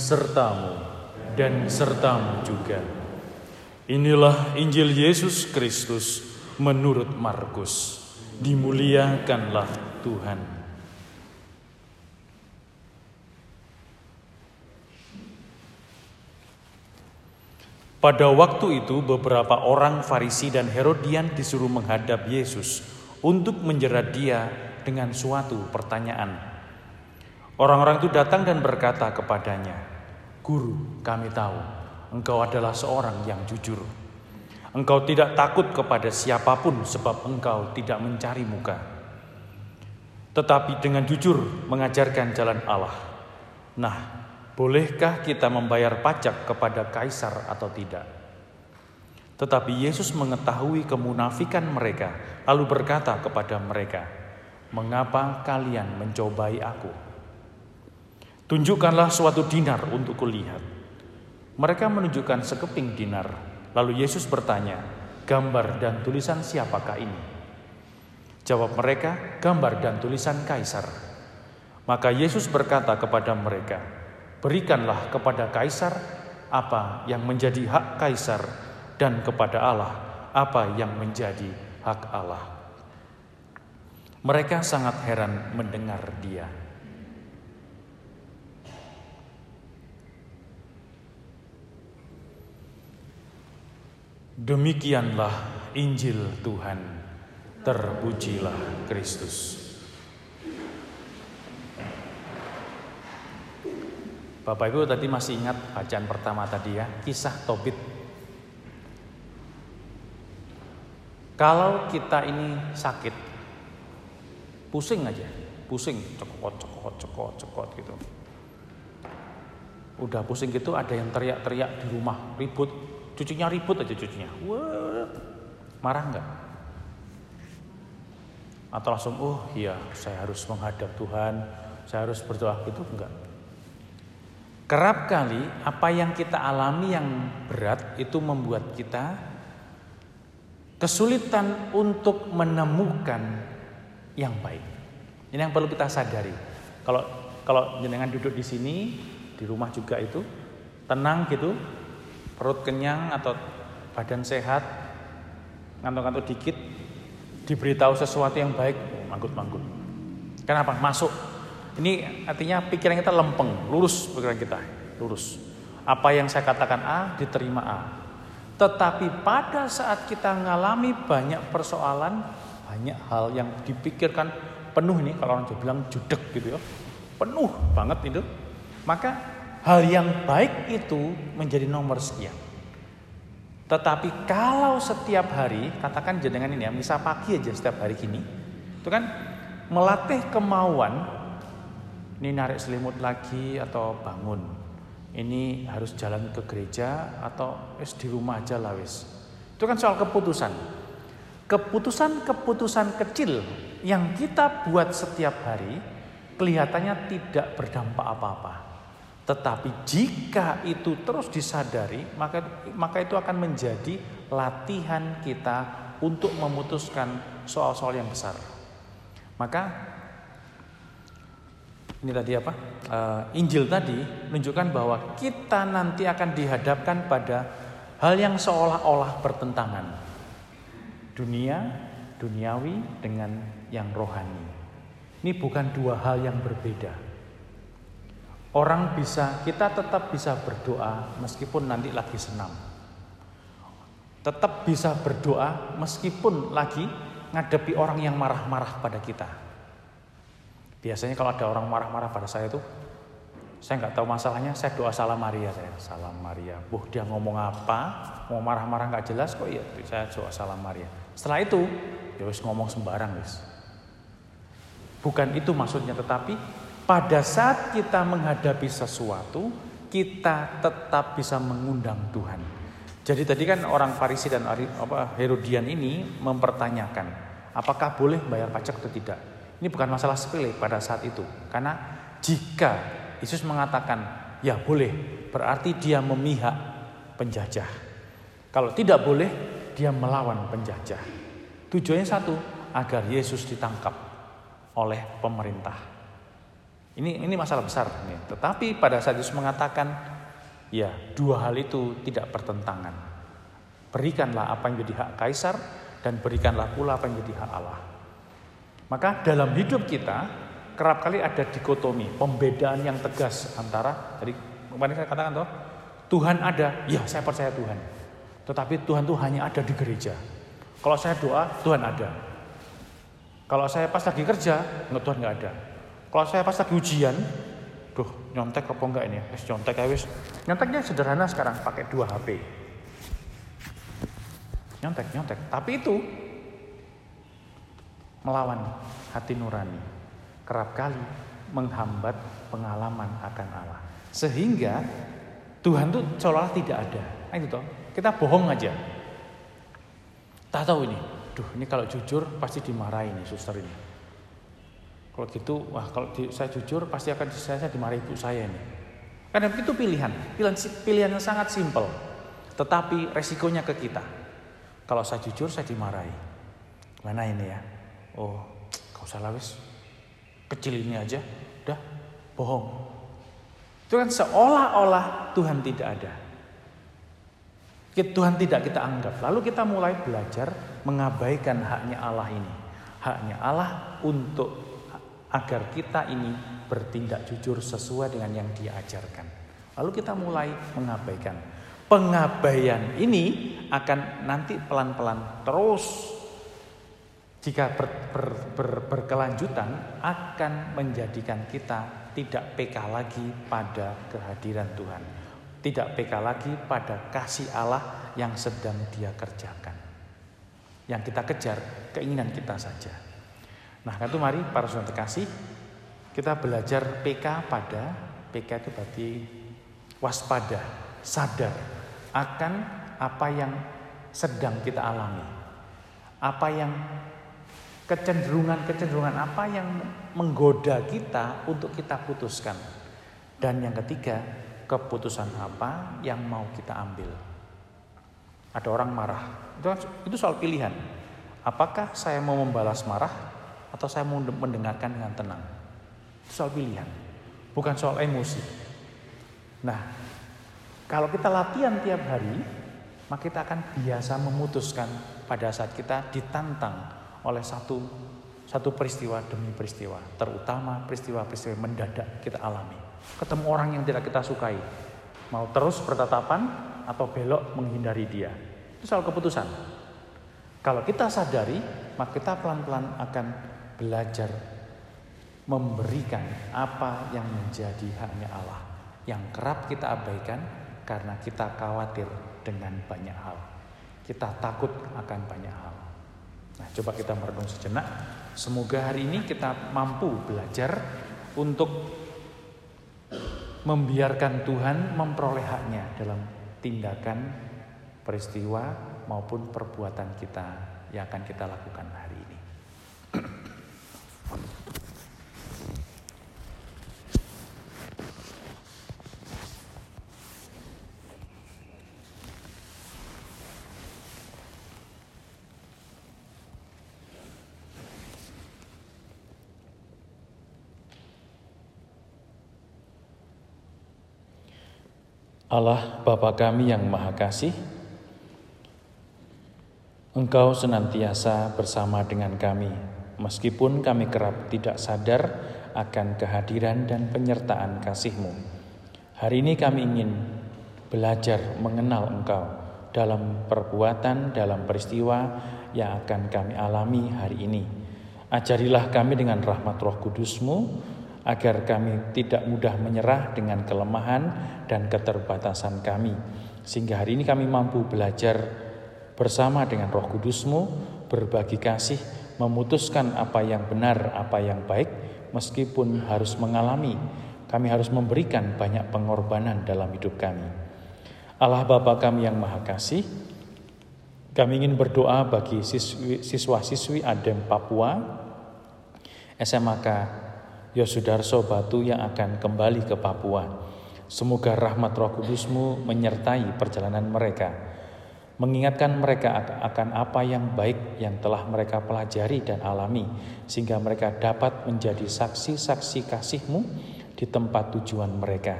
Sertamu dan sertamu juga. Inilah Injil Yesus Kristus menurut Markus. Dimuliakanlah Tuhan. Pada waktu itu beberapa orang Farisi dan Herodian disuruh menghadap Yesus untuk menjerat dia dengan suatu pertanyaan. Orang-orang itu datang dan berkata kepadanya, "Guru, kami tahu engkau adalah seorang yang jujur. Engkau tidak takut kepada siapa pun sebab engkau tidak mencari muka. Tetapi dengan jujur mengajarkan jalan Allah. Nah, bolehkah kita membayar pajak kepada kaisar atau tidak?" Tetapi Yesus mengetahui kemunafikan mereka, lalu berkata kepada mereka, "Mengapa kalian mencobai Aku?" Tunjukkanlah suatu dinar untuk kulihat. Mereka menunjukkan sekeping dinar. Lalu Yesus bertanya, gambar dan tulisan siapakah ini? Jawab mereka, gambar dan tulisan kaisar. Maka Yesus berkata kepada mereka, berikanlah kepada kaisar apa yang menjadi hak kaisar dan kepada Allah apa yang menjadi hak Allah. Mereka sangat heran mendengar dia. Demikianlah Injil Tuhan. Terpujilah Kristus. Bapak Ibu tadi masih ingat bacaan pertama tadi ya, kisah Tobit. Kalau kita ini sakit, pusing aja, pusing, cekot, cekot, cekot, cekot gitu. Udah pusing gitu ada yang teriak-teriak di rumah, ribut, Cucunya ribut aja cucunya. Wah, marah nggak? Atau langsung, oh iya saya harus menghadap Tuhan, saya harus berdoa gitu enggak. Kerap kali apa yang kita alami yang berat itu membuat kita kesulitan untuk menemukan yang baik. Ini yang perlu kita sadari. Kalau kalau jenengan duduk di sini, di rumah juga itu tenang gitu, perut kenyang atau badan sehat, ngantuk-ngantuk dikit, diberitahu sesuatu yang baik, manggut-manggut. Kenapa? Masuk. Ini artinya pikiran kita lempeng, lurus pikiran kita, lurus. Apa yang saya katakan A, diterima A. Tetapi pada saat kita mengalami banyak persoalan, banyak hal yang dipikirkan penuh ini, kalau orang bilang judek gitu ya, penuh banget itu, maka hal yang baik itu menjadi nomor sekian. Tetapi kalau setiap hari, katakan jenengan ini ya, misal pagi aja setiap hari gini, itu kan melatih kemauan, ini narik selimut lagi atau bangun, ini harus jalan ke gereja atau es di rumah aja lah wis. Itu kan soal keputusan. Keputusan-keputusan kecil yang kita buat setiap hari kelihatannya tidak berdampak apa-apa. Tetapi jika itu terus disadari, maka maka itu akan menjadi latihan kita untuk memutuskan soal-soal yang besar. Maka ini tadi apa? Uh, Injil tadi menunjukkan bahwa kita nanti akan dihadapkan pada hal yang seolah-olah bertentangan. Dunia, duniawi dengan yang rohani. Ini bukan dua hal yang berbeda. Orang bisa, kita tetap bisa berdoa meskipun nanti lagi senam. Tetap bisa berdoa meskipun lagi ngadepi orang yang marah-marah pada kita. Biasanya kalau ada orang marah-marah pada saya itu, saya nggak tahu masalahnya, saya doa salam Maria saya, salam Maria. Buh dia ngomong apa, mau marah-marah nggak jelas kok iya, saya doa salam Maria. Setelah itu, ya ngomong sembarang guys. Bukan itu maksudnya, tetapi pada saat kita menghadapi sesuatu, kita tetap bisa mengundang Tuhan. Jadi tadi kan orang Farisi dan Herodian ini mempertanyakan, apakah boleh bayar pajak atau tidak? Ini bukan masalah sepele pada saat itu. Karena jika Yesus mengatakan, ya boleh, berarti dia memihak penjajah. Kalau tidak boleh, dia melawan penjajah. Tujuannya satu, agar Yesus ditangkap oleh pemerintah. Ini ini masalah besar ini. Tetapi pada saat Yesus mengatakan ya, dua hal itu tidak bertentangan. Berikanlah apa yang jadi hak kaisar dan berikanlah pula apa yang jadi hak Allah. Maka dalam hidup kita kerap kali ada dikotomi, pembedaan yang tegas antara tadi kemarin saya katakan toh, Tuhan ada, ya saya percaya Tuhan. Tetapi Tuhan itu hanya ada di gereja. Kalau saya doa, Tuhan ada. Kalau saya pas lagi kerja, Tuhan nggak ada. Kalau saya pas lagi ujian, duh nyontek apa enggak ini? Wis nyontek ya wis. Nyonteknya sederhana sekarang pakai dua HP. Nyontek, nyontek. Tapi itu melawan hati nurani. Kerap kali menghambat pengalaman akan Allah. Sehingga Tuhan tuh seolah tidak ada. Nah, itu toh. Kita bohong aja. Tak tahu ini. Duh, ini kalau jujur pasti dimarahi nih suster ini. Kalau gitu, wah kalau saya jujur pasti akan saya, dimarahi ibu saya ini. Karena itu pilihan, pilihan pilihan yang sangat simpel. Tetapi resikonya ke kita. Kalau saya jujur saya dimarahi. Mana ini ya? Oh, kau salah wis. Kecil ini aja, udah bohong. Itu kan seolah-olah Tuhan tidak ada. Tuhan tidak kita anggap. Lalu kita mulai belajar mengabaikan haknya Allah ini. Haknya Allah untuk agar kita ini bertindak jujur sesuai dengan yang dia ajarkan. Lalu kita mulai mengabaikan. Pengabaian ini akan nanti pelan-pelan terus jika ber, ber, ber, berkelanjutan akan menjadikan kita tidak PK lagi pada kehadiran Tuhan. Tidak PK lagi pada kasih Allah yang sedang dia kerjakan. Yang kita kejar keinginan kita saja. Nah itu mari para saudara kasih kita belajar PK pada PK itu berarti waspada, sadar akan apa yang sedang kita alami. Apa yang kecenderungan-kecenderungan apa yang menggoda kita untuk kita putuskan. Dan yang ketiga, keputusan apa yang mau kita ambil. Ada orang marah, itu, itu soal pilihan. Apakah saya mau membalas marah atau saya mau mendengarkan dengan tenang? Soal pilihan, bukan soal emosi. Nah, kalau kita latihan tiap hari, maka kita akan biasa memutuskan pada saat kita ditantang oleh satu satu peristiwa demi peristiwa, terutama peristiwa-peristiwa mendadak kita alami. Ketemu orang yang tidak kita sukai, mau terus bertatapan atau belok menghindari dia. Itu soal keputusan. Kalau kita sadari, maka kita pelan-pelan akan belajar memberikan apa yang menjadi haknya Allah yang kerap kita abaikan karena kita khawatir dengan banyak hal. Kita takut akan banyak hal. Nah, coba kita merenung sejenak. Semoga hari ini kita mampu belajar untuk membiarkan Tuhan memperoleh haknya dalam tindakan, peristiwa maupun perbuatan kita yang akan kita lakukan hari ini. Allah Bapa kami yang Maha Kasih, Engkau senantiasa bersama dengan kami, meskipun kami kerap tidak sadar akan kehadiran dan penyertaan kasih-Mu. Hari ini kami ingin belajar mengenal Engkau dalam perbuatan, dalam peristiwa yang akan kami alami hari ini. Ajarilah kami dengan rahmat roh kudus-Mu, agar kami tidak mudah menyerah dengan kelemahan dan keterbatasan kami. Sehingga hari ini kami mampu belajar bersama dengan roh kudusmu, berbagi kasih, memutuskan apa yang benar, apa yang baik, meskipun harus mengalami, kami harus memberikan banyak pengorbanan dalam hidup kami. Allah Bapa kami yang Maha Kasih, kami ingin berdoa bagi siswa-siswi Adem Papua, SMAK Yosudarso Batu yang akan kembali ke Papua. Semoga rahmat roh kudusmu menyertai perjalanan mereka. mengingatkan mereka akan apa yang baik yang telah mereka pelajari dan alami, sehingga mereka dapat menjadi saksi-saksi kasih-Mu di tempat tujuan mereka.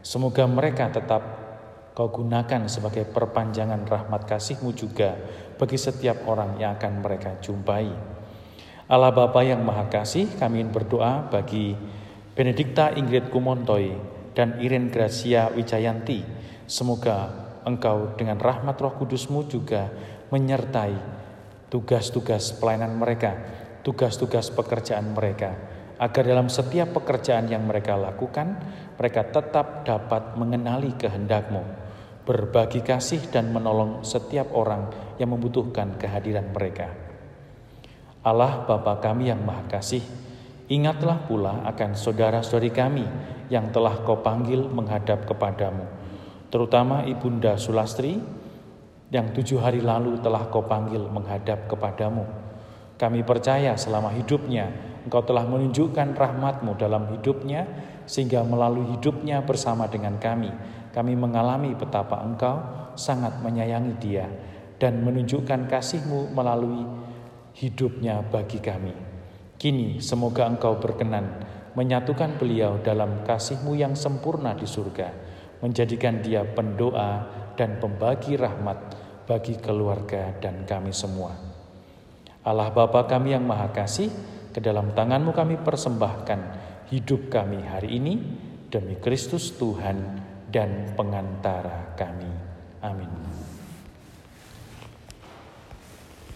Semoga mereka tetap Kau gunakan sebagai perpanjangan rahmat kasih-Mu juga bagi setiap orang yang akan mereka jumpai. Allah Bapa yang Maha Kasih, kami ingin berdoa bagi Benedikta Ingrid Kumontoy dan Irin Gracia Wijayanti. Semoga Engkau dengan rahmat roh kudusmu juga menyertai tugas-tugas pelayanan mereka, tugas-tugas pekerjaan mereka, agar dalam setiap pekerjaan yang mereka lakukan, mereka tetap dapat mengenali kehendakmu, berbagi kasih dan menolong setiap orang yang membutuhkan kehadiran mereka. Allah Bapa kami yang Maha Kasih, ingatlah pula akan saudara-saudari kami yang telah kau panggil menghadap kepadamu terutama Ibunda Sulastri yang tujuh hari lalu telah kau panggil menghadap kepadamu. Kami percaya selama hidupnya engkau telah menunjukkan rahmatmu dalam hidupnya sehingga melalui hidupnya bersama dengan kami kami mengalami betapa engkau sangat menyayangi dia dan menunjukkan kasihmu melalui hidupnya bagi kami. Kini semoga engkau berkenan menyatukan beliau dalam kasihmu yang sempurna di surga menjadikan dia pendoa dan pembagi rahmat bagi keluarga dan kami semua. Allah Bapa kami yang Maha Kasih, ke dalam tanganmu kami persembahkan hidup kami hari ini demi Kristus Tuhan dan pengantara kami. Amin.